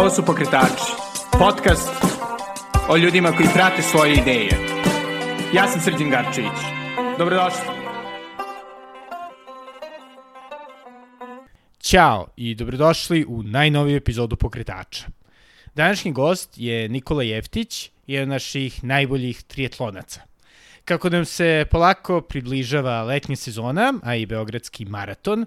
Ovo su Pokretači, podcast o ljudima koji prate svoje ideje. Ja sam Srđan Garčević. Dobrodošli. Ćao i dobrodošli u najnoviju epizodu Pokretača. Današnji gost je Nikola Jeftić, jedan naših najboljih trijetlonaca. Kako nam se polako približava letnja sezona, a i Beogradski maraton,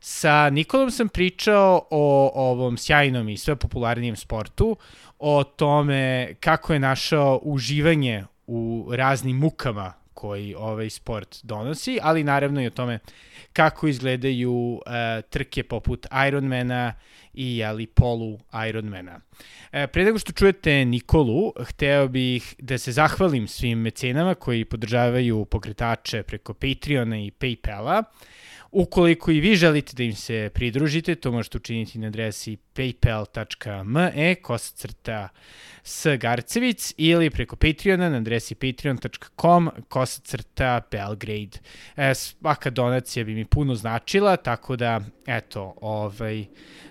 sa Nikolom sam pričao o ovom sjajnom i sve popularnijem sportu, o tome kako je našao uživanje u raznim mukama koji ovaj sport donosi, ali naravno i o tome kako izgledaju uh, trke poput Ironmana i ali polu Ironmana. E, pre nego što čujete Nikolu, hteo bih da se zahvalim svim mecenama koji podržavaju pokretače preko Patreona i Paypala. Ukoliko i vi želite da im se pridružite, to možete učiniti na adresi paypal.me kosacrta s Garcevic ili preko Patreona na adresi patreon.com kosacrta Belgrade. E, svaka donacija bi mi puno značila, tako da, eto, ovaj,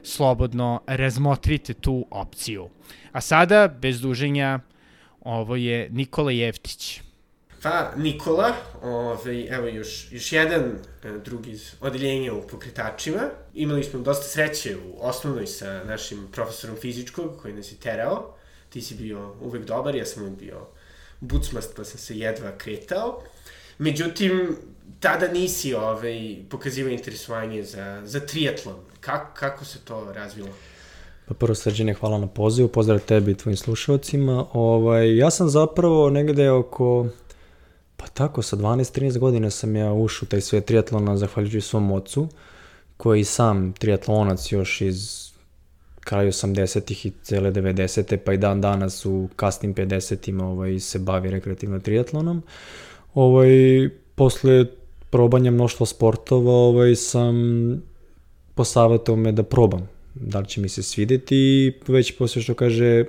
slobodno razmotrite tu opciju. A sada, bez duženja, ovo je Nikola Jeftić. Pa, Nikola, ovaj, evo još, još jedan e, drugi iz odeljenja u pokretačima. Imali smo dosta sreće u osnovnoj sa našim profesorom fizičkog koji nas je terao. Ti si bio uvek dobar, ja sam uvek bio bucmast pa sam se jedva kretao. Međutim, tada nisi ovaj, pokazivao interesovanje za, za triatlon. Kako, kako se to razvilo? Pa prvo srđene, hvala na pozivu, pozdrav tebi i tvojim slušalcima. Ovaj, ja sam zapravo negde oko Pa tako, sa 12-13 godina sam ja ušao taj svet triatlona zahvaljujući svom ocu, koji sam triatlonac još iz kraju 80-ih i cele 90. pa i dan danas u kasnim 50-ima ovaj, se bavi rekreativno triatlonom. Ovaj, posle probanja mnoštva sportova ovaj, sam posavetao me da probam da li će mi se svideti i već posle što kaže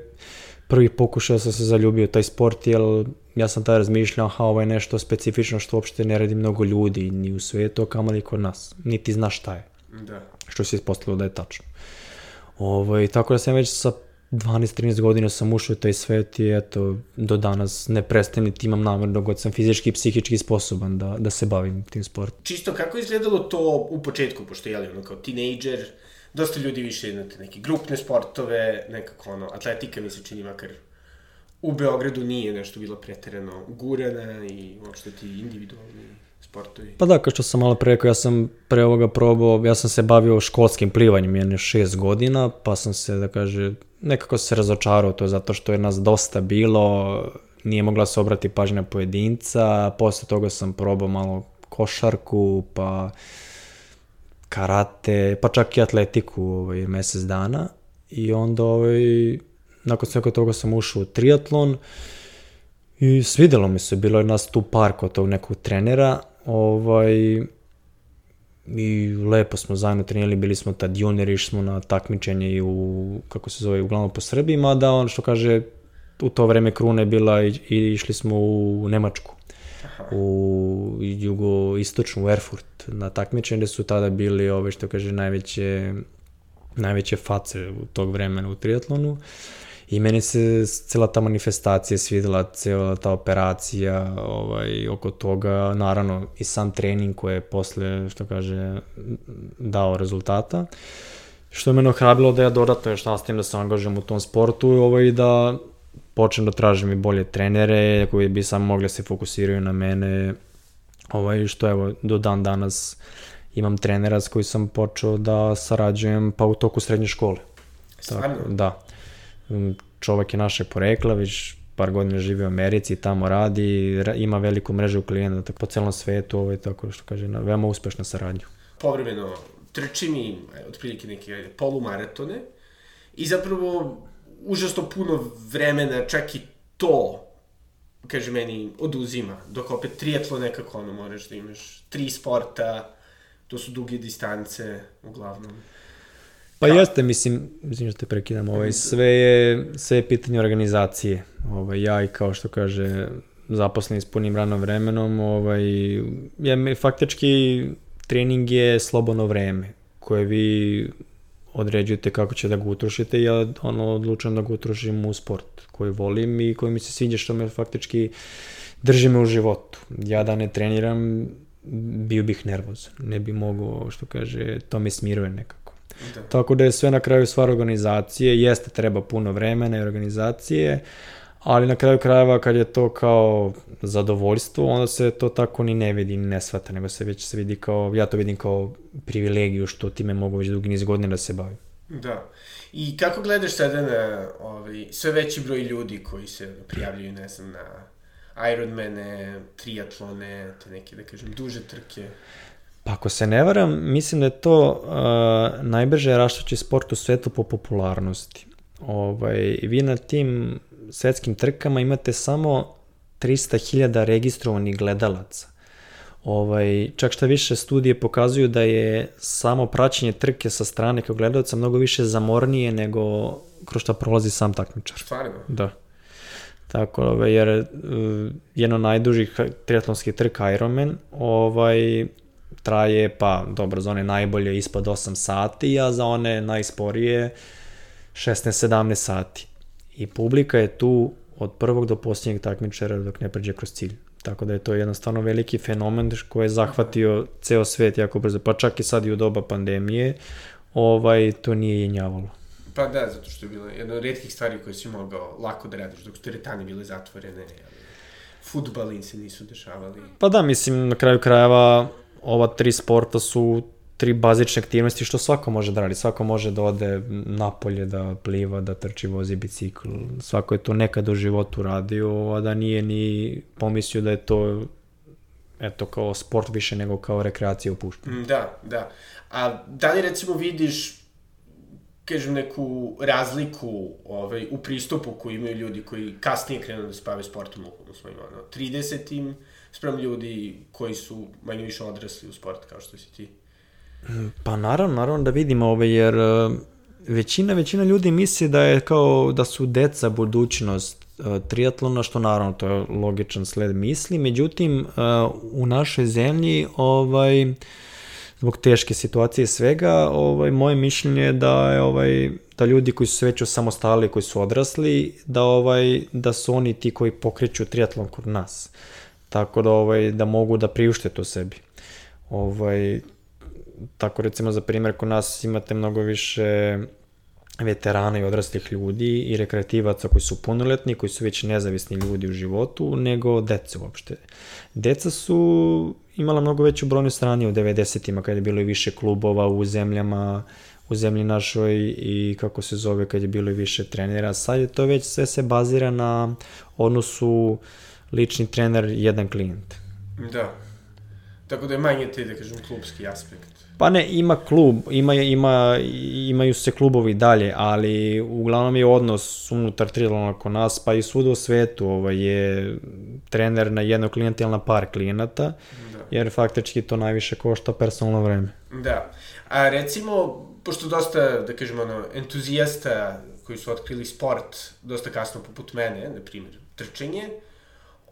prvi pokušao sam se zaljubio taj sport, jer ja sam tada razmišljao, aha, ovo je nešto specifično što uopšte ne radi mnogo ljudi, ni u svetu, kamo li kod nas, niti zna šta je. Da. Što se ispostavilo da je tačno. Ovo, i tako da sam već sa 12-13 godina sam ušao u taj svet i eto, do danas ne prestajem niti imam namer da god sam fizički i psihički sposoban da, da se bavim tim sportom. Čisto kako je izgledalo to u početku, pošto je li ono kao tinejdžer, dosta ljudi više imate neke grupne sportove, nekako ono, atletika mi se čini makar u Beogradu nije nešto bilo preterano gurana i uopšte ti individualni sportovi. Pa da, kao što sam malo pre rekao, ja sam pre ovoga probao, ja sam se bavio školskim plivanjem jedne šest godina, pa sam se, da kaže, nekako se razočarao to zato što je nas dosta bilo, nije mogla se obrati pažnja pojedinca, posle toga sam probao malo košarku, pa karate, pa čak i atletiku ovaj, mesec dana i onda ovaj, nakon svega toga sam ušao u triatlon i svidelo mi se, bilo je nas tu par kod tog nekog trenera, ovaj, i lepo smo zajedno trenirali, bili smo tad juniori, smo na takmičenje i u, kako se zove, uglavnom po Srbiji, mada on što kaže, u to vreme kruna je bila i, i išli smo u Nemačku, u jugoistočnu, u Erfurt, na takmičenje su tada bili ove što kaže najveće najveće face u tog vremena u triatlonu. I meni se cela ta manifestacija svidela, cela ta operacija ovaj, oko toga, naravno i sam trening koji je posle, što kaže, dao rezultata. Što je mene ohrabilo da ja dodatno još nastavim da se angažujem u tom sportu ovaj, da počnem da tražim i bolje trenere koji bi samo mogli da se fokusiraju na mene ovaj, što evo do dan danas imam trenera s koji sam počeo da sarađujem pa u toku srednje škole. Stvarno? Tako, da. Mm, čovek je naše porekla, već par godina živi u Americi, tamo radi, ima veliku mrežu klijenata po celom svetu, ovaj, tako što kaže, na, veoma uspešna saradnja. Povremeno trči mi, otprilike neke polumaratone i zapravo užasno puno vremena, čak i to kaže meni, oduzima. Dok opet triatlo nekako ono, moraš da imaš tri sporta, to su duge distance, uglavnom. Pa da. jeste, mislim, mislim što te prekidam, ovaj, sve je, sve je pitanje organizacije. Ovaj, ja i kao što kaže, zaposleni s punim ranom vremenom, ovaj, ja, faktički trening je slobodno vreme koje vi određujete kako će da ga utrošite, ja ono, odlučujem da ga utrošim u sport koji volim i koji mi se sviđa, što me faktički drži me u životu. Ja da ne treniram, bio bih nervozan, ne bi mogao, što kaže, to me smiruje nekako. Da. Tako da je sve na kraju stvar organizacije, jeste treba puno vremena i organizacije, ali na kraju krajeva kad je to kao zadovoljstvo, onda se to tako ni ne vidi, ni ne shvata, nego se već se vidi kao, ja to vidim kao privilegiju što time mogu već dugi niz godina da se bavim. Da. I kako gledaš sada na ovaj, sve veći broj ljudi koji se prijavljaju, ne znam, na Ironmane, triatlone, te neke, da kažem, duže trke? Pa ako se ne varam, mislim da je to uh, najbrže raštući sport u svetu po popularnosti. Ovaj, vi na tim svetskim trkama imate samo 300.000 registrovanih gledalaca. Ovaj, čak šta više studije pokazuju da je samo praćenje trke sa strane kao gledalca mnogo više zamornije nego kroz šta prolazi sam takmičar. Stvarno? Da. Tako, ovaj, jer uh, jedno najdužih triatlonskih trka Ironman ovaj, traje, pa dobro, za one najbolje ispod 8 sati, a za one najsporije 16-17 sati. I publika je tu od prvog do posljednjeg takmičara dok ne pređe kroz cilj. Tako da je to jednostavno veliki fenomen koji je zahvatio ceo svet jako brzo, pa čak i sad i u doba pandemije, ovaj, to nije jenjavalo. Pa da, zato što je bilo jedna od redkih stvari koje si mogao lako da radiš dok su teretane bile zatvorene, ali futbali se nisu dešavali. Pa da, mislim, na kraju krajeva ova tri sporta su tri bazične aktivnosti što svako može da radi. Svako može da ode napolje, da pliva, da trči, vozi bicikl. Svako je to nekad u životu radio, a da nije ni pomislio da je to eto, kao sport više nego kao rekreacija u puštu. Mm, da, da. A da li recimo vidiš kažem, neku razliku ovaj, u pristupu koju imaju ljudi koji kasnije krenu da se bave sportom u svojim ono, 30-im, sprem ljudi koji su manje više odrasli u sport kao što si ti. Pa naravno, naravno da vidimo ove, jer e, većina, većina ljudi misli da je kao da su deca budućnost uh, triatlona, što naravno to je logičan sled misli, međutim uh, u našoj zemlji ovaj, zbog teške situacije svega, ovaj, moje mišljenje je da je ovaj, da ljudi koji su već osamostali, koji su odrasli, da ovaj da su oni ti koji pokreću triatlon kod nas. Tako da ovaj da mogu da priušte to sebi. Ovaj tako recimo za primjer kod nas imate mnogo više veterana i odraslih ljudi i rekreativaca koji su punoletni, koji su već nezavisni ljudi u životu, nego deca uopšte. Deca su imala mnogo veću brojnu strani u 90-ima, kada je bilo i više klubova u zemljama, u zemlji našoj i kako se zove kad je bilo i više trenera. Sad je to već sve se bazira na odnosu lični trener, jedan klijent. Da. Tako da je manje te, da kažem, klubski aspekt. Pa ne, ima klub, ima, ima, imaju se klubovi dalje, ali uglavnom je odnos unutar triatlona kod nas, pa i svuda u svetu ovaj, je trener na jednog klijenta ili na par klijenata, da. jer faktički to najviše košta personalno vreme. Da. A recimo, pošto dosta, da kažemo, ono, entuzijasta koji su otkrili sport dosta kasno poput mene, na primjer, trčenje,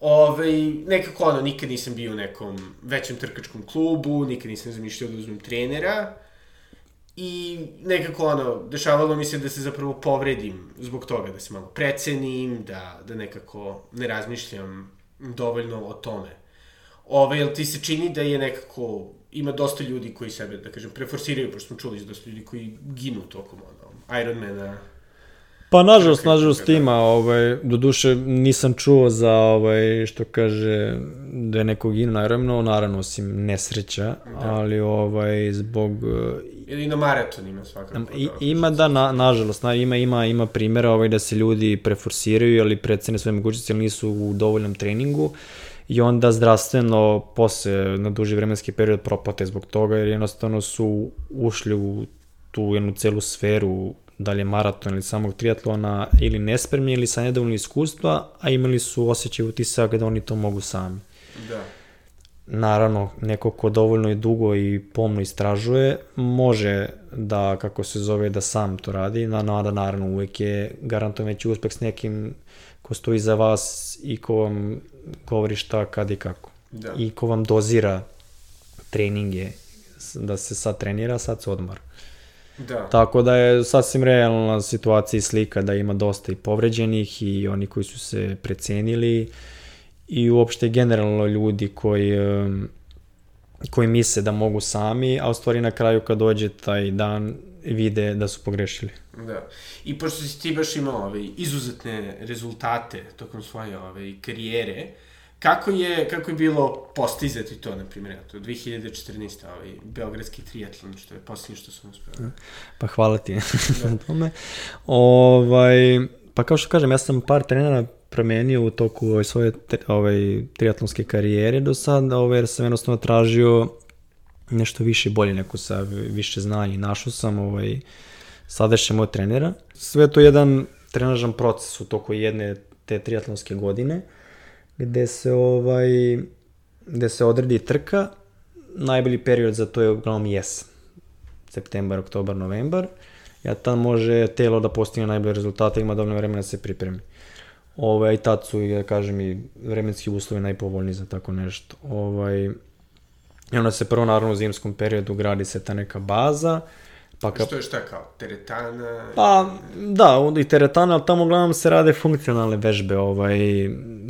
ovaj, nekako ono, nikad nisam bio u nekom većem trkačkom klubu, nikad nisam zamišljao da uzmem trenera, I nekako ono, dešavalo mi se da se zapravo povredim zbog toga, da se malo precenim, da, da nekako ne razmišljam dovoljno o tome. Ove, jel ti se čini da je nekako, ima dosta ljudi koji sebe, da kažem, preforsiraju, pošto smo čuli za dosta ljudi koji ginu tokom ono, Ironmana, Pa nažalost, nažalost ima, ovaj, do duše nisam čuo za, ovaj, što kaže, da je nekog ino naravno, naravno, osim nesreća, da. ali ovaj, zbog... Ili na maraton ima svakako. I, da, ima da, na, nažalost, na, ima, ima, ima primjera ovaj, da se ljudi preforsiraju, ali precene svoje mogućnosti, ali nisu u dovoljnom treningu i onda zdravstveno posle na duži vremenski period propate zbog toga jer jednostavno su ušli u tu jednu celu sferu da li je maraton ili samog triatlona, ili nespremni ili sa nedovoljno iskustva, a imali su osjećaj utisak da oni to mogu sami. Da. Naravno, neko ko dovoljno i dugo i pomno istražuje, može da, kako se zove, da sam to radi, na nada naravno uvek je garantovan veći uspeh s nekim ko stoji za vas i ko vam govori šta, kad i kako. Da. I ko vam dozira treninge, da se sad trenira, sad se odmara. Da. Tako da je sasvim realna situacija i slika da ima dosta i povređenih i oni koji su se precenili i uopšte generalno ljudi koji, koji misle da mogu sami, a u stvari na kraju kad dođe taj dan vide da su pogrešili. Da. I pošto si ti baš imao ove, izuzetne rezultate tokom svoje ove, karijere, kako je, kako je bilo postizati to, na primjer, eto, 2014. ovaj, Beogradski triatlon, što je posljednje što sam uspeo. Pa hvala ti na tome. Ovaj, pa kao što kažem, ja sam par trenera promenio u toku ove svoje ovaj, triatlonske karijere do sad, ovaj, jer sam jednostavno tražio nešto više i bolje, neko sa više znanja i našao sam ovaj, sadašnje moj trenera. Sve je to jedan trenažan proces u toku jedne te triatlonske godine, gde se ovaj, gde se odredi trka, najbolji period za to je uglavnom jesen septembar, oktobar, novembar. Ja tad može telo da postigne najbolje rezultate, ima dovoljno vremena da se pripremi. Ovaj, tad su, ja kažem, i vremenski uslovi najpovoljniji za tako nešto. Ovaj, I onda se prvo, naravno, u zimskom periodu gradi se ta neka baza, pa ka, Što je šta kao, teretana? Pa, da, i teretana, ali tamo uglavnom se rade funkcionalne vežbe, ovaj,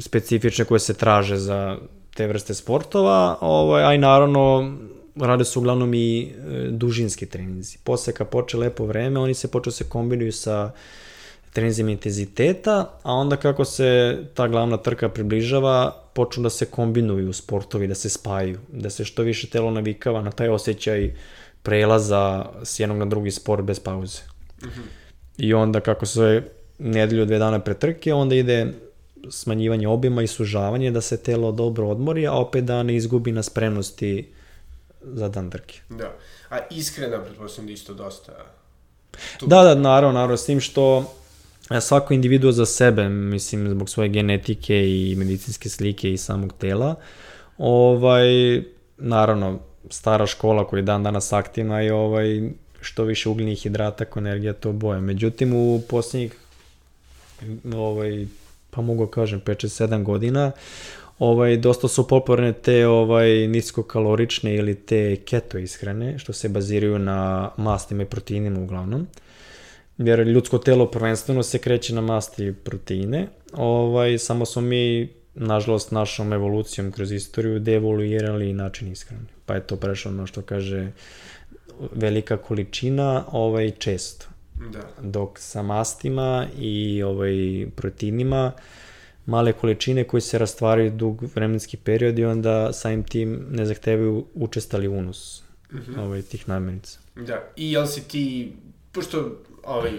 specifične koje se traže za te vrste sportova, ovaj, a i naravno rade se uglavnom i e, dužinski treninzi. Posle kad poče lepo vreme, oni se počeo se kombinuju sa treninzima intenziteta, a onda kako se ta glavna trka približava, počnu da se kombinuju sportovi, da se spajaju, da se što više telo navikava na taj osjećaj prelaza s jednog na drugi sport bez pauze. I onda kako se nedelju, dve dana pre trke, onda ide smanjivanje obima i sužavanje da se telo dobro odmori, a opet da ne izgubi na spremnosti za dan trke. Da. A iskrena, pretpostavljam da isto dosta... Tu- Da, da, naravno, naravno, s tim što e, svako individuo za sebe, mislim, zbog svoje genetike i medicinske slike i samog tela, ovaj, naravno, stara škola koja je dan danas aktivna je ovaj, što više ugljenih hidrata, ko energija, to boje. Međutim, u posljednjih, ovaj, pa mogu da kažem, 5-7 godina, ovaj, dosta su popularne te ovaj, niskokalorične ili te keto ishrane, što se baziraju na mastima i proteinima uglavnom. Jer ljudsko telo prvenstveno se kreće na masti i proteine, ovaj, samo smo mi, nažalost, našom evolucijom kroz istoriju devoluirali način ishrane. Pa je to prešlo ono što kaže velika količina ovaj često Da. dok sa mastima i ovaj proteinima male količine koje se rastvaraju dug vremenski period i onda samim tim ne zahtevaju učestali unos Mhm. ovaj, tih namirnica. Da. I jel si ti, pošto, ovaj,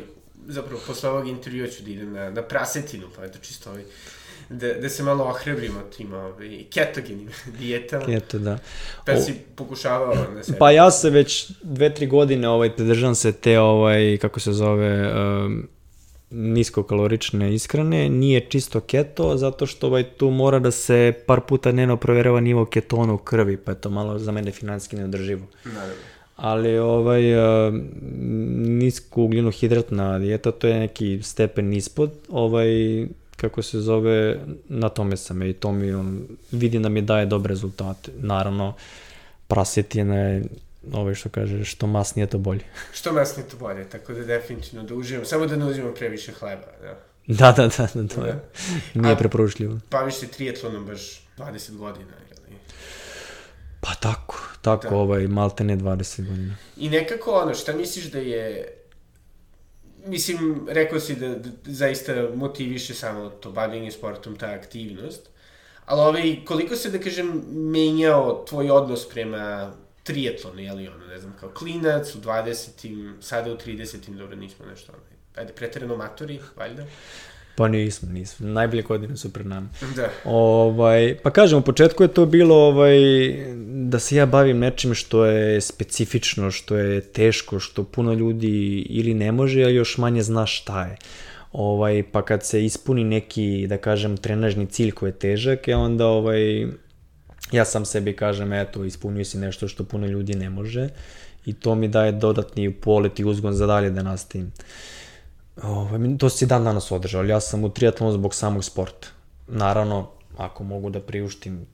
zapravo, posle ovog intervjua ću da idem na, na prasetinu, pa eto čisto ovaj, da, da se malo ohrebrimo tim ovaj, ketogenim dijetama. Eto da. Pa O- si pokušavao na sebi. Pa ja se već dve, tri godine ovaj, pridržavam se te, ovaj, kako se zove, um, niskokalorične ishrane, nije čisto keto, zato što ovaj, tu mora da se par puta dnevno proverava nivo ketona u krvi, pa je to malo za mene finanski neodrživo. Naravno. Ali ovaj, nisko ugljeno hidratna dijeta, to je neki stepen ispod, ovaj, kako se zove, na tome sam i to mi on, vidim da mi daje dobre rezultate. Naravno, prasetina je, ovaj što kaže, što masnije to bolje. Što masnije to bolje, tako da definitivno da uživamo, samo da ne uzimamo previše hleba, da. Da, da, da, da to je, Da. nije A- preporučljivo. Baviš se triatlonom baš 20 godina, jel? Pa tako, tako, Da. ovaj, malte ne 20 godina. I nekako ono, šta misliš da je... Mislim, rekao si da, da zaista motiviše samo to bavljenje sportom, ta aktivnost, ali ovaj, koliko se, da kažem, menjao tvoj odnos prema triatlonu, je li ono, ne znam, kao klinac u 20-im, sada u 30-im, dobro, nismo nešto, ono, ajde, preterano maturi, valjda? Pa nismo, nismo. Najbolje godine su pred nama. Da. Ovaj, pa kažem, u početku je to bilo ovaj, da se ja bavim nečim što je specifično, što je teško, što puno ljudi ili ne može, a još manje zna šta je. Ovaj, pa kad se ispuni neki, da kažem, trenažni cilj koji je težak, je onda ovaj, ja sam sebi kažem, eto, ispunio si nešto što puno ljudi ne može i to mi daje dodatni polet i uzgon za dalje da nastavim. Ovaj, to se i dan danas održao, ja sam u triatlonu zbog samog sporta. Naravno, ako mogu da priuštim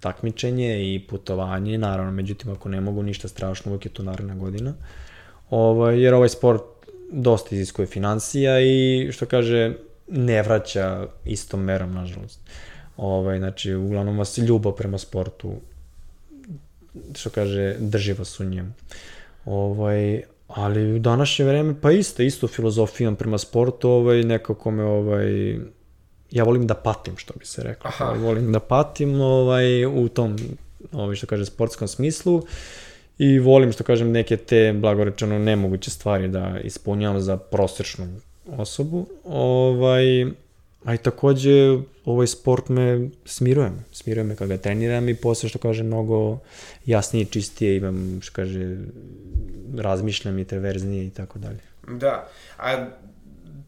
takmičenje i putovanje, naravno, međutim, ako ne mogu ništa strašno, uvijek je to naravna godina. ovaj, jer ovaj sport dosta iziskuje financija i što kaže ne vraća istom merom nažalost. Ovaj, znači, uglavnom vas ljubav prema sportu što kaže, drži vas u njemu. Ovaj, ali u današnje vreme pa isto, isto filozofijom prema sportu, ovaj, nekako me ovaj, ja volim da patim, što bi se rekao. Aha. Ovaj, volim da patim ovaj, u tom, ovaj, što kaže, sportskom smislu i volim, što kažem, neke te, blagorečeno, nemoguće stvari da ispunjavam za prosečnu osobu. Ovaj, a i takođe, ovaj sport me smiruje, smiruje me kada ga treniram i posle, što kaže, mnogo jasnije i čistije imam, što kaže, razmišljam i treverznije i tako dalje. Da, a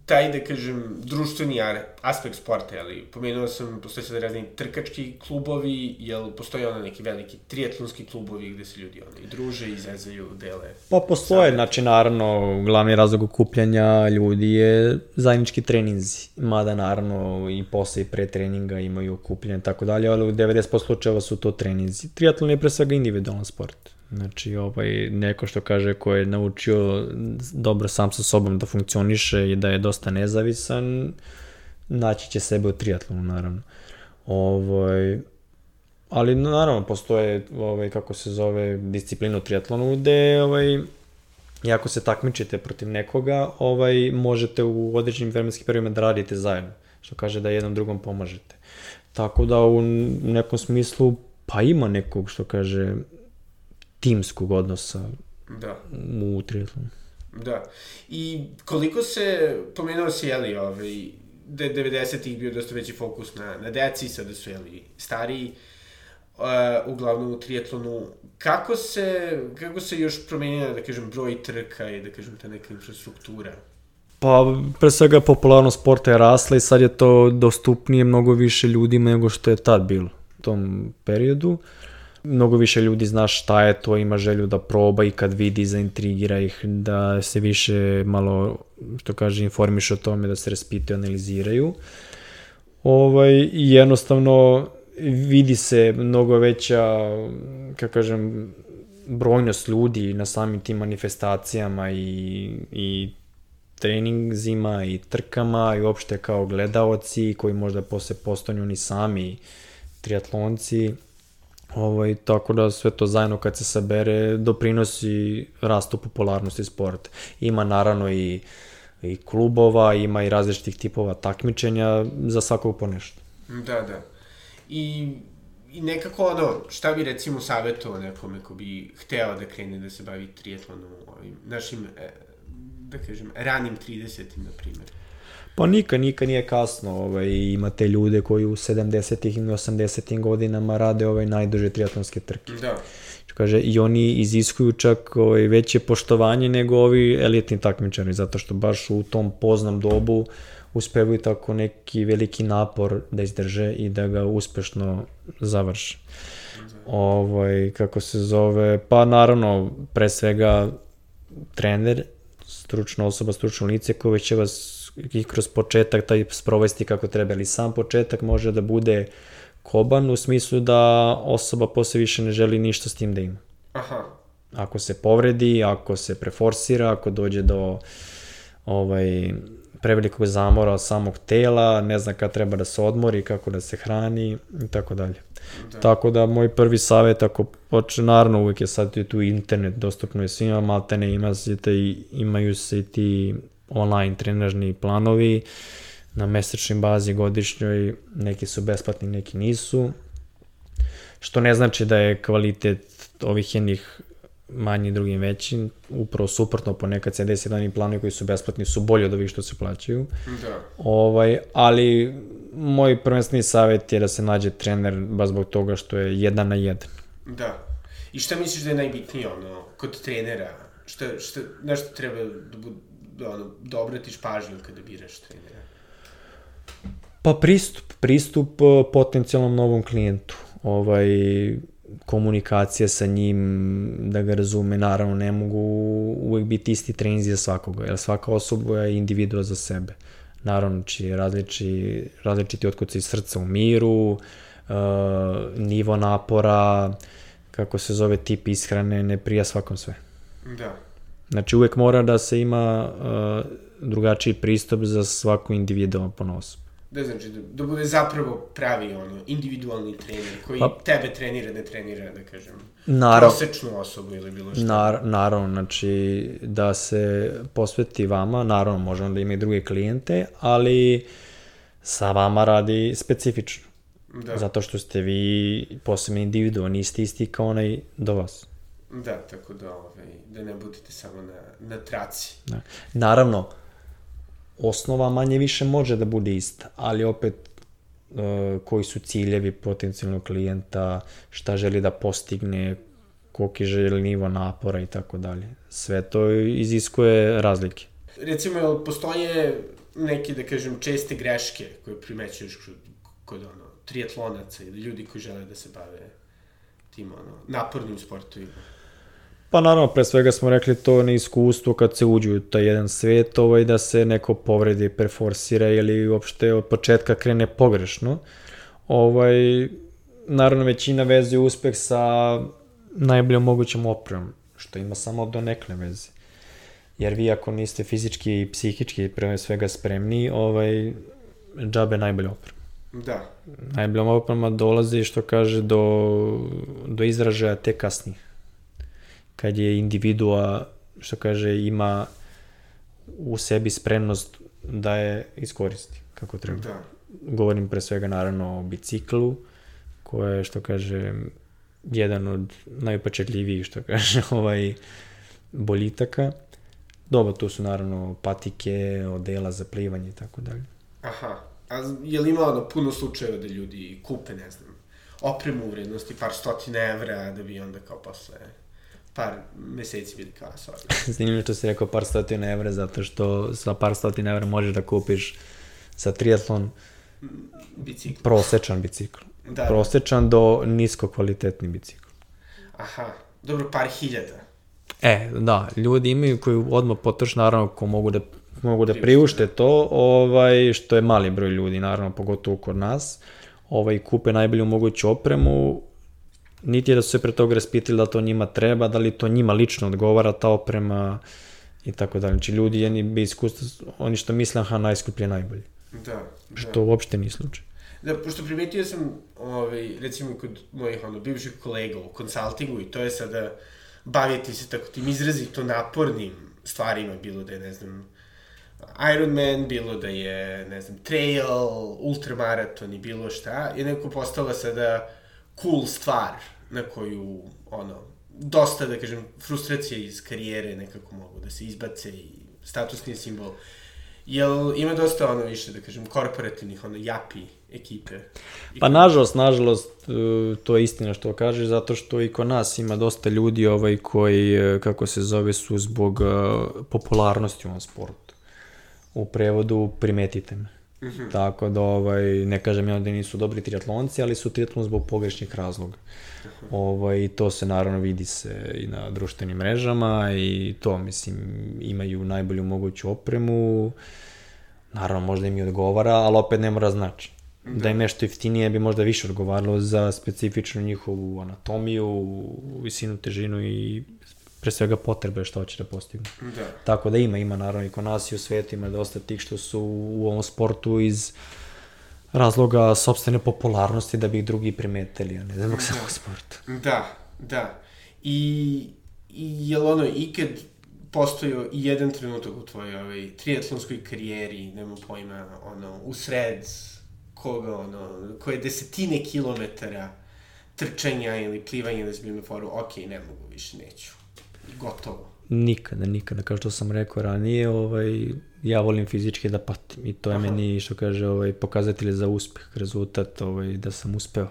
taj, da kažem, društveni aspekt sporta, ali pomenuo sam, postoje sad razni trkački klubovi, jel postoje ono neki veliki triatlonski klubovi gde se ljudi ono, i druže, izezaju, dele? Pa postoje, savjet. znači naravno, glavni razlog okupljanja ljudi je zajednički treninzi, mada naravno i posle i pre treninga imaju okupljanje i tako dalje, ali u 90% slučajeva su to treninzi. Triatlon je pre svega individualan sport. Znači, ovaj, neko što kaže ko je naučio dobro sam sa sobom da funkcioniše i da je dosta nezavisan, naći će sebe u triatlonu, naravno. Ovaj, ali naravno postoje ovaj kako se zove disciplina u triatlonu gde ovaj jako se takmičite protiv nekoga, ovaj možete u određenim vremenskim periodima da radite zajedno, što kaže da jednom drugom pomažete. Tako da u nekom smislu pa ima nekog što kaže timskog odnosa da. u triatlonu. Da. I koliko se, pomenuo si, jeli, ovaj, 90-ih bio dosta veći fokus na, na deci, sada su, jeli, stariji, uh, uglavnom u triatlonu. Kako se, kako se još promenila, da kažem, broj trka i, da kažem, ta neka infrastruktura? Pa, pre svega, popularnost sporta je rasla i sad je to dostupnije mnogo više ljudima nego što je tad bilo u tom periodu. Uh, mnogo više ljudi zna šta je to, ima želju da proba i kad vidi, zaintrigira ih, da se više malo, što kaže, informiš o tome, da se raspitaju, analiziraju. Ovaj, jednostavno vidi se mnogo veća, kako kažem, brojnost ljudi na samim tim manifestacijama i, i treningzima i trkama i uopšte kao gledaoci koji možda posle postanu oni sami triatlonci Ovaj, tako da sve to zajedno kad se sabere doprinosi rastu popularnosti sporta. Ima naravno i, i klubova, ima i različitih tipova takmičenja za svakog po nešto. Da, da. I, i nekako ono, šta bi recimo savjetovao nekome ko bi hteo da krene da se bavi trijetlonom, ovim našim, e, da kažem, ranim 30-im, na primjer? Pa nikad, nikad nije kasno. Ovaj, imate ljude koji u 70-ih i 80-ih godinama rade ovaj najduže triatlonske trke. Da. Kaže, i oni iziskuju čak ovaj, veće poštovanje nego ovi elitni takmičari, zato što baš u tom poznom dobu uspevaju tako neki veliki napor da izdrže i da ga uspešno završe. Ovaj, kako se zove, pa naravno, pre svega trener, stručna osoba, stručno lice koje će vas i kroz početak taj sprovesti kako treba, ali sam početak može da bude koban u smislu da osoba posle više ne želi ništa s tim da ima. Aha. Ako se povredi, ako se preforsira, ako dođe do ovaj, prevelikog zamora samog tela, ne zna kad treba da se odmori, kako da se hrani i tako dalje. Da. Tako da moj prvi savjet, ako počne, naravno uvek je sad tu internet, dostupno je svima, maltene ima se i, imaju se i ti online trenažni planovi na mesečnoj bazi godišnjoj, neki su besplatni, neki nisu, što ne znači da je kvalitet ovih jednih manji, drugim veći, upravo suprotno, ponekad se desi da planovi koji su besplatni su bolji od ovih što se plaćaju. Da. Ovaj, ali moj prvenstveni savjet je da se nađe trener baš zbog toga što je jedan na jedan. Da. I šta misliš da je najbitnije ono, kod trenera? Šta, šta, nešto treba da bude ono, da obratiš pažnju kada biraš trenera? Pa pristup, pristup e, potencijalnom novom klijentu. Ovaj, komunikacija sa njim, da ga razume, naravno ne mogu uvek biti isti treninzi za svakoga, jer svaka osoba je individua za sebe. Naravno, či različi, različiti otkuci srca u miru, uh, nivo napora, kako se zove tip ishrane, ne prija svakom sve. Da. Znači uvek mora da se ima uh, drugačiji pristup za svaku individualnu ponosu. Da znači, da, da bude zapravo pravi ono, individualni trener koji Pa- tebe trenira, ne trenira, da kažem, Naravno, prosečnu osobu ili bilo šta. Nar, naravno, znači da se posveti vama, naravno možemo da ima i druge klijente, ali sa vama radi specifično. Da, Zato što ste vi posebno individuo, niste isti kao onaj do vas. Da, tako da, ovaj, da ne budete samo na, na traci. Da. Naravno, osnova manje više može da bude ista, ali opet e, koji su ciljevi potencijalnog klijenta, šta želi da postigne, koliki želi nivo napora i tako dalje. Sve to iziskuje razlike. Recimo, jel postoje neke, da kažem, česte greške koje primećuješ kod, kod ono, triatlonaca ili ljudi koji žele da se bave tim ono, napornim sportovima? Pa naravno, pre svega smo rekli to na iskustvo kad se uđu u taj jedan svet, ovaj, da se neko povredi, preforsira ili uopšte od početka krene pogrešno. Ovaj, naravno, većina veze uspeh sa najboljom mogućom opremom, što ima samo do nekle veze. Jer vi ako niste fizički i psihički pre svega spremni, ovaj, džabe najbolja oprema. Da, Najbolja oprema dolazi, što kaže, do, do izražaja te kasnije. Kad je individua, što kaže, ima u sebi spremnost da je iskoristi kako treba. da. Govorim pre svega naravno o biciklu, koje je, što kaže, jedan od najupečetljivijih, što kaže, ovaj, boljitaka. Dobro, tu su naravno patike, odela za plivanje i tako dalje. Aha. A je li ima ono puno slučajeva da ljudi kupe, ne znam, opremu u vrednosti par stotina evra da bi onda kao posle par meseci bili kao sorry. Zanimljivo što si rekao par stotina evra, zato što sa par stotina evra možeš da kupiš sa triatlon Bicikl. prosečan bicikl. Da, da. Prosečan do nisko kvalitetni bicikl. Aha. Dobro, par hiljada. E, da, ljudi imaju koji odmah potroš, naravno, ko mogu da, mogu da priušte to, ovaj, što je mali broj ljudi, naravno, pogotovo kod nas, ovaj, kupe najbolju moguću opremu, niti je da su se pre toga raspitali da to njima treba, da li to njima lično odgovara ta oprema i tako dalje. Znači, ljudi jedni bi iskustvo, oni što misle, aha, najskuplje je najbolje. Da. da. Što uopšte nije slučaj. Da, pošto primetio sam, ovaj, recimo kod mojih ono, bivših kolega u konsultingu i to je sada baviti se tako tim izrazito napornim stvarima, bilo da je, ne znam, Ironman, bilo da je, ne znam, trail, ultramaraton i bilo šta, je neko postala sada cool stvar na koju, ono, dosta, da kažem, frustracije iz karijere nekako mogu da se izbace i statusni simbol. Jel ima dosta ono više, da kažem, korporativnih, ono, japi ekipe? I Pa nažalost, nažalost, e, to je istina što kažeš, zato što i kod nas ima dosta ljudi ovaj koji, e, kako se zove, su zbog e, popularnosti u ovom sportu. U prevodu primetite me. Tako da, ovaj, ne kažem ja da nisu dobri triatlonci, ali su triatlon zbog pogrešnih razloga. Ovaj, I to se naravno vidi se i na društvenim mrežama i to, mislim, imaju najbolju moguću opremu, naravno možda im i odgovara, ali opet ne mora znači. Da im nešto jeftinije bi možda više odgovaralo za specifičnu njihovu anatomiju, visinu, težinu i pre svega potrebe što hoće da postignu. Da. Tako da ima, ima naravno i kod nas i u svetu ima dosta tih što su u ovom sportu iz razloga sobstvene popularnosti da bi ih drugi primetili, a ne zbog samog sporta. Da, da. I, i je li ono ikad postojao i jedan trenutak u tvojoj ovaj, triatlonskoj karijeri, nema pojma, ono, u sred koga, ono, koje desetine kilometara trčanja ili plivanja da bio na foru, ok, ne mogu više, neću. Gotovo. Nikada, nikada, kao što sam rekao ranije, ovaj, ja volim fizički da patim i to je Aha. meni, što kaže, ovaj, pokazatelj za uspeh, rezultat, ovaj, da sam uspeo.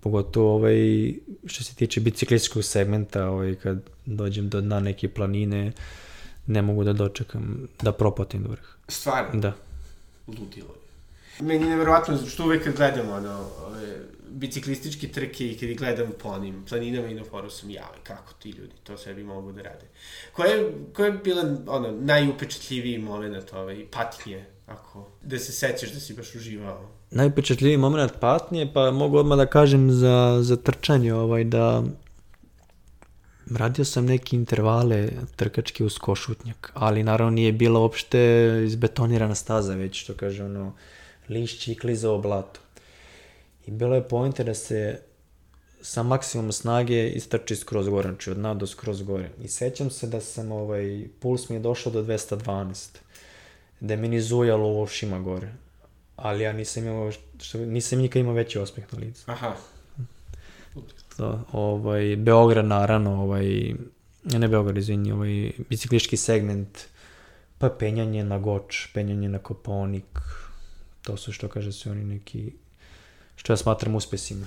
Pogotovo ovaj, što se tiče biciklističkog segmenta, ovaj, kad dođem do dna neke planine, ne mogu da dočekam da propatim do vrha. Stvarno, Da. ludilo je. Meni je nevjerovatno što uvek gledam ono, biciklističke trke i kad ih gledam po onim planinama i na foru sam jao, kako ti ljudi to sebi mogu da rade. Koja je, je bila ono, najupečatljiviji moment ovaj, patnje, ako, da se sećaš da si baš uživao? Najupečatljiviji moment patnje, pa mogu odmah da kažem za, za trčanje, ovaj, da radio sam neke intervale trkačke uz košutnjak, ali naravno nije bila uopšte izbetonirana staza, već što kaže ono, lišći i klizao blato. I bilo je pojente da se sa maksimum snage istrči skroz gore, znači od nada do skroz gore. I sećam se da sam, ovaj, puls mi je došao do 212, da je meni zujalo u ušima gore. Ali ja nisam imao, što, nisam nikad imao veći osmeh na licu. Aha. To, ovaj, Beograd naravno, ovaj, ne Beograd, izvini, ovaj, bicikliški segment, pa penjanje na Goč, penjanje na Koponik, to su što kaže su oni neki, što ja smatram uspesima.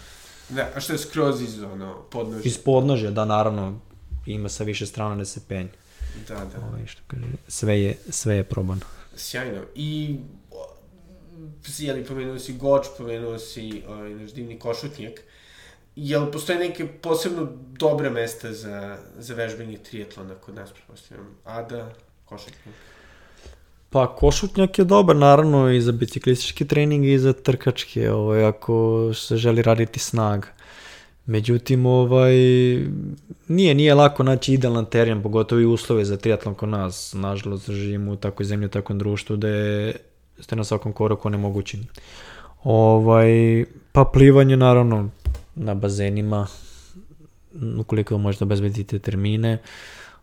Da, a što je skroz iz ono, podnožja? Iz podnožja, da, naravno, ima sa više strana da se penje. Da, da. Ovaj, što kaže, sve je, sve je probano. Sjajno. I, jeli, pomenuo si Goč, pomenuo si ovaj, naš divni košutnjak. Jel postoje neke posebno dobre mesta za, za vežbanje triatlona kod nas, pretpostavljam? Ada, košutnjak. Pa košutnjak je dobar naravno i za biciklistički trening i za trkačke, ovaj, ako se želi raditi snaga. Međutim, ovaj, nije, nije lako naći idealan teren, pogotovo i uslove za triatlon kod nas. Nažalost, živimo u takvoj zemlji, u takvom društvu da je, ste na svakom koraku nemogućini. Ovaj, pa plivanje, naravno, na bazenima, ukoliko možete obezbediti termine.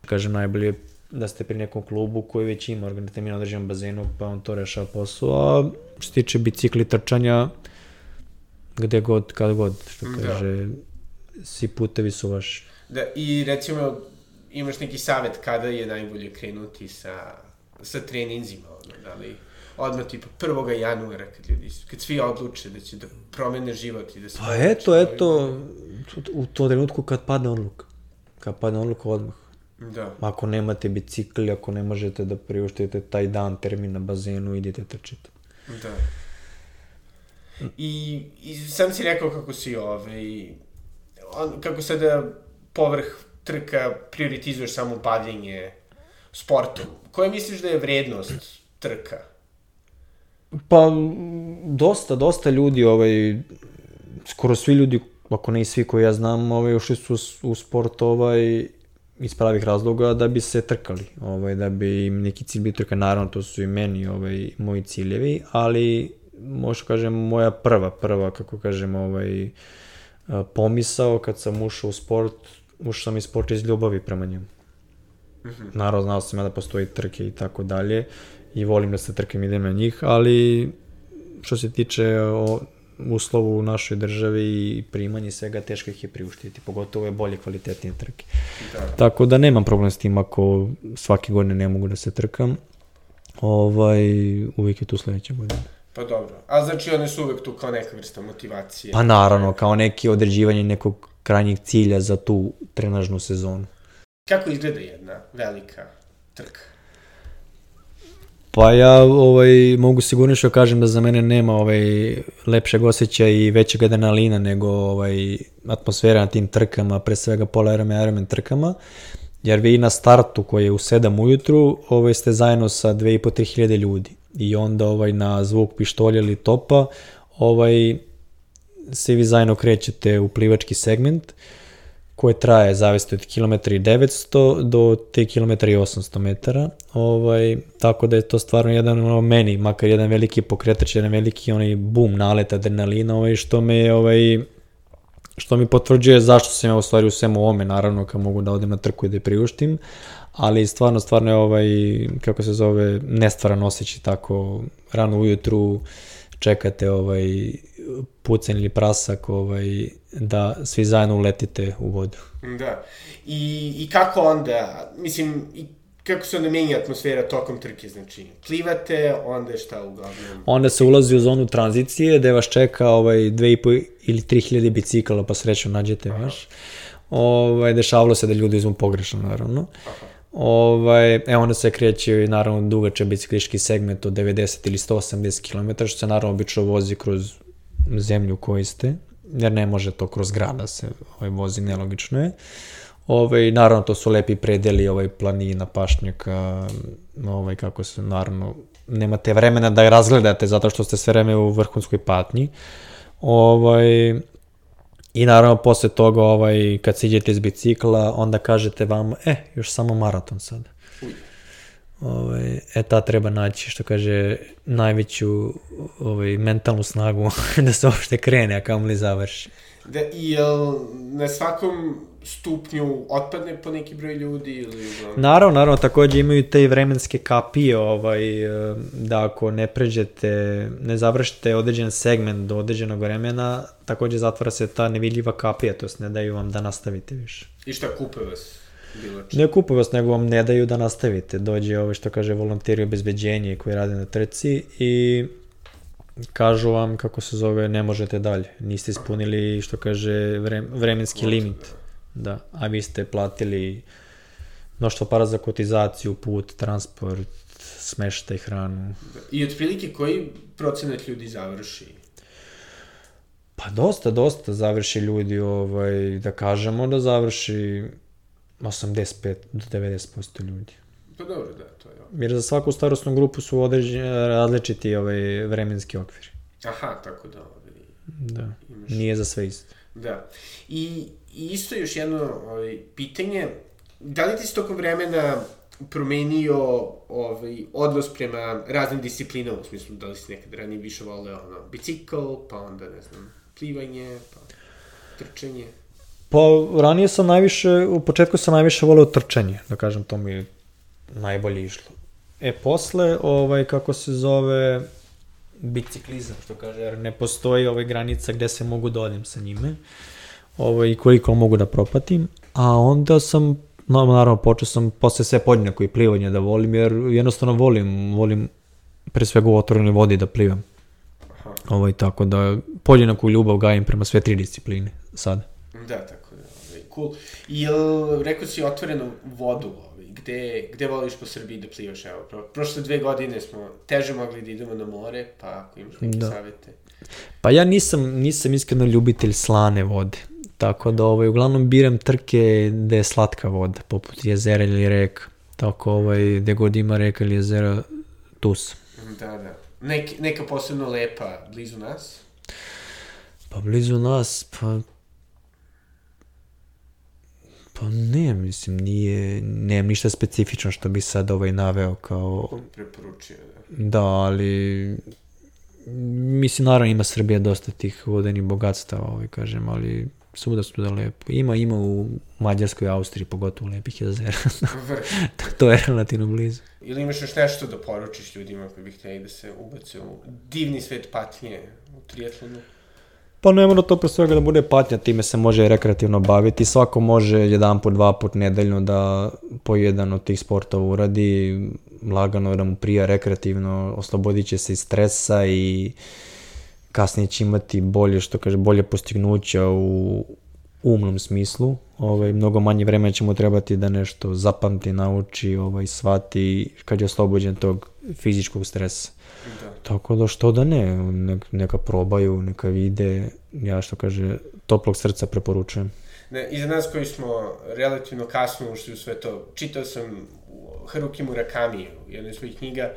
Kažem, najbolje je da ste pri nekom klubu koji već ima organizativno na određenom bazenu, pa on to rešava posao, a što se tiče bicikli trčanja, gde god, kad god, što kaže, da. svi putevi su vaši. Da, i recimo, imaš neki savet kada je najbolje krenuti sa, sa treninzima, ono, da li odmah tipa 1. januara kad ljudi, kad svi odluče da će da promene život i da se... Pa eto, eto, u to trenutku kad padne odluka. Kad padne odluka odmah. Da. Ako nemate bicikli, ako ne možete da priuštite taj dan termin na bazenu, idite trčite. Da. I, i sam si rekao kako si ovaj, on, kako sada povrh trka prioritizuješ samo bavljenje sportom. Koja misliš da je vrednost trka? Pa, dosta, dosta ljudi, ovaj, skoro svi ljudi, ako ne i svi koji ja znam, ovaj, ušli su u sport ovaj, iz pravih razloga da bi se trkali, ovaj, da bi im neki cilj bio trka, naravno to su i meni ovaj, moji ciljevi, ali možda kažem moja prva, prva, kako kažem, ovaj, pomisao kad sam ušao u sport, ušao sam i sport iz ljubavi prema njemu. Mm -hmm. Naravno, znao sam ja da postoji trke i tako dalje i volim da se trkam idem na njih, ali što se tiče o, uslovu u našoj državi i primanje svega teško ih je priuštiti, pogotovo je bolje kvalitetnije trke. Da. Tako da nemam problem s tim ako svake godine ne mogu da se trkam. Ovaj, uvijek je tu sledeća godina. Pa dobro. A znači one su uvek tu kao neka vrsta motivacije? Pa naravno, kao neki određivanje nekog krajnjeg cilja za tu trenažnu sezonu. Kako izgleda jedna velika trka? Pa ja ovaj, mogu sigurno što kažem da za mene nema ovaj, lepšeg osjećaja i većeg adrenalina nego ovaj, atmosfera na tim trkama, pre svega pola Ironman Ironman trkama, jer vi na startu koji je u 7 ujutru ovaj, ste zajedno sa 2,5-3 hiljade ljudi. I onda ovaj, na zvuk pištolja ili topa ovaj, se vi zajedno krećete u plivački segment koje traje zavisno od kilometra i 900 do te kilometra i 800 metara. Ovaj, tako da je to stvarno jedan ono, meni, makar jedan veliki pokretač, jedan veliki onaj bum nalet adrenalina, ovaj, što me ovaj, što mi potvrđuje zašto sam ja u stvari u svemu ovome, naravno kad mogu da odem na trku i da je priuštim, ali stvarno, stvarno je ovaj, kako se zove, nestvaran osjećaj tako rano ujutru, čekate ovaj pucanj ili prasak ovaj, da svi zajedno uletite u vodu. Da. I, I kako onda, mislim, i kako se onda menja atmosfera tokom trke, znači plivate, onda je šta uglavnom? Onda se ulazi u zonu tranzicije, gde vas čeka ovaj, 2,5 ili 3000 bicikala, pa srećno nađete Aha. vaš. Ovaj, dešavalo se da ljudi izmu pogrešno, naravno. Aha. Ovaj, e onda se kreće naravno dugače bicikliški segment od 90 ili 180 km, što se naravno obično vozi kroz zemlju koju ste, jer ne može to kroz grada se ovaj, vozi, nelogično je. Ovaj, naravno, to su lepi predeli, ovaj, planina, pašnjaka, ovaj, kako se, naravno, nemate vremena da je razgledate zato što ste sve vreme u vrhunskoj patnji. Ovaj, I naravno posle toga ovaj, kad siđete iz bicikla, onda kažete vam, e, još samo maraton sad. Uj. Ovaj, e, ta treba naći, što kaže, najveću ovaj, mentalnu snagu da se uopšte krene, a kamoli završi. Da, i jel na svakom stupnju otpadne po neki broj ljudi ili... Naravno, naravno, takođe imaju te i vremenske kapije, ovaj, da ako ne pređete, ne završite određen segment do određenog vremena, takođe zatvara se ta nevidljiva kapija, to jest ne daju vam da nastavite više. I šta kupe vas? Ne kupuju vas, nego vam ne daju da nastavite. Dođe ovaj što kaže volonteri obezbeđenje koji rade na trci i kažu vam kako se zove ne možete dalje. Niste ispunili što kaže vre, vremenski limit. Da, a vi ste platili mnoštvo para za kotizaciju, put, transport, smeštaj, hranu. I otprilike koji procenat ljudi završi? Pa dosta, dosta završi ljudi, ovaj, da kažemo da završi 85 do 90% ljudi. Pa dobro, da, to je. Jer za svaku starostnu grupu su određeni različiti ovaj, vremenski okviri. Aha, tako da, ovaj, Da. imaš... Nije za sve isto. Da. I, I isto još jedno ovaj, pitanje, da li ti si tokom vremena promenio ovaj, odnos prema raznim disciplinama, u smislu da li si nekad ranije više voleo ono, bicikl, pa onda, ne znam, plivanje, pa trčanje. Pa ranije sam najviše, u početku sam najviše voleo trčanje, da kažem, to mi je najbolje išlo. E, posle, ovaj, kako se zove, biciklizam, što kaže, jer ne postoji ovaj granica gde se mogu da odim sa njime, ovaj, i koliko mogu da propatim, a onda sam, no, naravno, počeo sam posle sve podjednako i plivanje da volim, jer jednostavno volim, volim pre svega u otvorenoj vodi da plivam. Ovaj, tako da podjednaku ljubav gajim prema sve tri discipline sada. Da, tako da, ovaj, cool. I jel, rekao si otvorenu vodu, ovaj, gde, gde voliš po Srbiji da plivaš, evo, pro, prošle dve godine smo teže mogli da idemo na more, pa ako imaš neke Da. savete. Pa ja nisam, nisam iskreno ljubitelj slane vode. Tako da ovaj, uglavnom biram trke gde je slatka voda, poput jezera ili reka. Tako ovaj, gde god ima reka ili jezera, tu sam. Da, da. Nek, neka posebno lepa blizu nas. Pa blizu nas, pa... Pa ne, mislim, nije, nemam ništa specifično što bi sad ovaj naveo kao... Preporučio, da. Da, ali... Mislim, naravno ima Srbija dosta tih vodenih bogatstava, ovaj, kažem, ali svuda su da lepo. Ima, ima u Mađarskoj, Austriji, pogotovo lepih jezera. Vrh. to je relativno blizu. Ili imaš još nešto da poručiš ljudima koji bi htjeli da se ubace u divni svet patnje u triatlonu? Pa ne mora to pre svega da bude patnja, time se može rekreativno baviti. Svako može jedan put, dva put nedeljno da po jedan od tih sportova uradi, lagano da mu prija rekreativno, oslobodit će se iz stresa i kasnije će imati bolje, što kaže, bolje postignuća u umnom smislu. Ovaj, mnogo manje vremena će mu trebati da nešto zapamti, nauči, ovaj, shvati kad je oslobođen tog fizičkog stresa. Da. Tako da što da ne, nek, neka probaju, neka vide, ja što kaže, toplog srca preporučujem. Ne, I za nas koji smo relativno kasno ušli u sve to, čitao sam Haruki Murakami u jednoj svojih knjiga,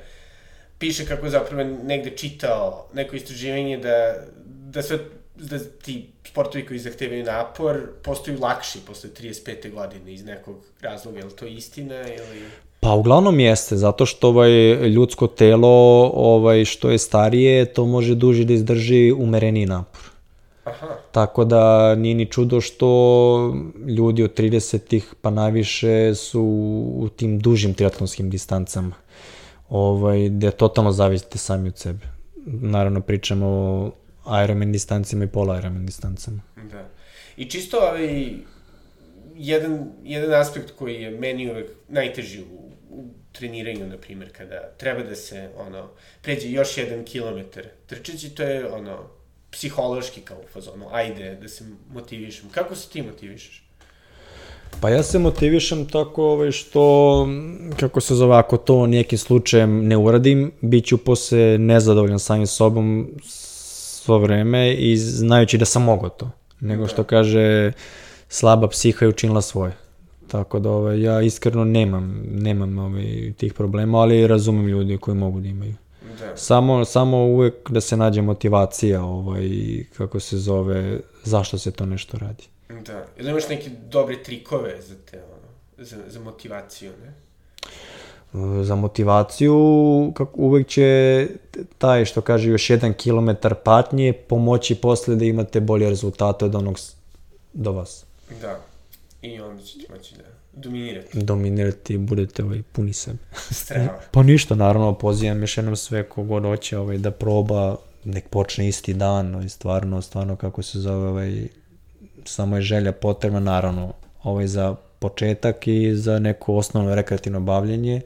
piše kako zapravo negde čitao neko istraživanje da, da sve da ti sportovi koji zahtevaju napor postaju lakši posle 35. godine iz nekog razloga, je li to istina ili... Pa uglavnom jeste, zato što ovaj ljudsko telo, ovaj što je starije, to može duže da izdrži umereni napor. Aha, Tako da nije ni čudo što ljudi od 30-ih pa najviše su u tim dužim triatlonskim distancama. Ovaj, gde totalno zavisite sami od sebe. Naravno pričamo o Ironman distancima i pola Ironman distancama. da. I čisto ovaj, jedan, jedan aspekt koji je meni uvek najteži u treniranju, na primjer, kada treba da se, ono, pređe još jedan kilometar trčeći, to je, ono, psihološki kao u fazonu, ajde da se motivišem. Kako se ti motivišeš? Pa ja se motivišem tako ovaj, što, kako se zove, ako to nekim slučajem ne uradim, bit ću posle nezadovoljan samim sobom svo vreme i znajući da sam mogao to. Nego što kaže, slaba psiha je učinila svoje. Tako da ovaj, ja iskreno nemam, nemam ovaj, tih problema, ali razumem ljudi koji mogu da imaju. Da. Samo, samo uvek da se nađe motivacija, ovaj, kako se zove, zašto se to nešto radi. Da. Ili imaš neke dobre trikove za te, ono, za, za motivaciju, ne? za motivaciju kako uvek će taj što kaže još jedan kilometar patnje pomoći posle da imate bolje rezultate od onog do vas. Da. I onda ćete moći da dominirate. Dominirati i budete ovaj, puni sebe. Strava. Pa ništa, naravno, pozivam još jednom sve kogod hoće ovaj, da proba, nek počne isti dan, ovaj, stvarno, stvarno kako se zove, ovaj, samo je želja potrebna, naravno, ovaj, za početak i za neko osnovno rekreativno bavljenje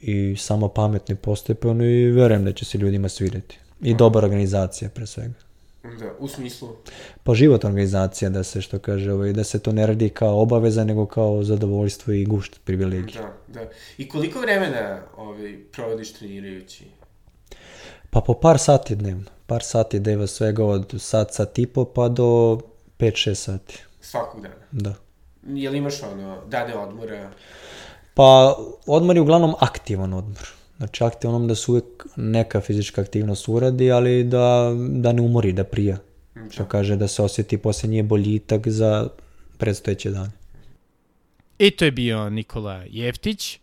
i samo pametni postepeno i verujem da će se ljudima svidjeti. I dobra organizacija pre svega. Da, u smislu, Pa životna organizacija da se što kaže, ovaj, da se to ne radi kao obaveza nego kao zadovoljstvo i gušt privilegije. da, da. I koliko vremena ovaj, provodiš trenirajući? Pa po par sati dnevno. Par sati deva svega od sat, sat i po pa do 5-6 sati. Svakog dana? Da. Jel imaš ono, dane odmora? Pa odmor je uglavnom aktivan odmor. Znači aktivan da se uvek neka fizička aktivnost uradi, ali da, da ne umori, da prija. Što kaže da se osjeti posle nje boljitak za predstojeće dane. I to je bio Nikola Jeftić.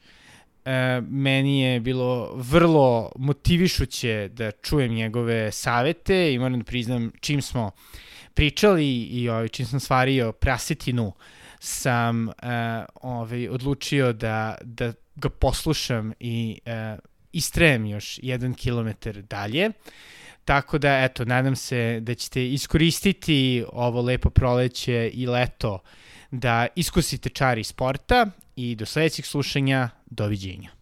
E, meni je bilo vrlo motivišuće da čujem njegove savete i moram da priznam čim smo pričali i ovaj, čim sam stvario prasetinu sam e, ovaj, odlučio da, da ga poslušam i e, istrejem još jedan kilometar dalje. Tako da, eto, nadam se da ćete iskoristiti ovo lepo proleće i leto da iskusite čari sporta i do sledećeg slušanja, doviđenja.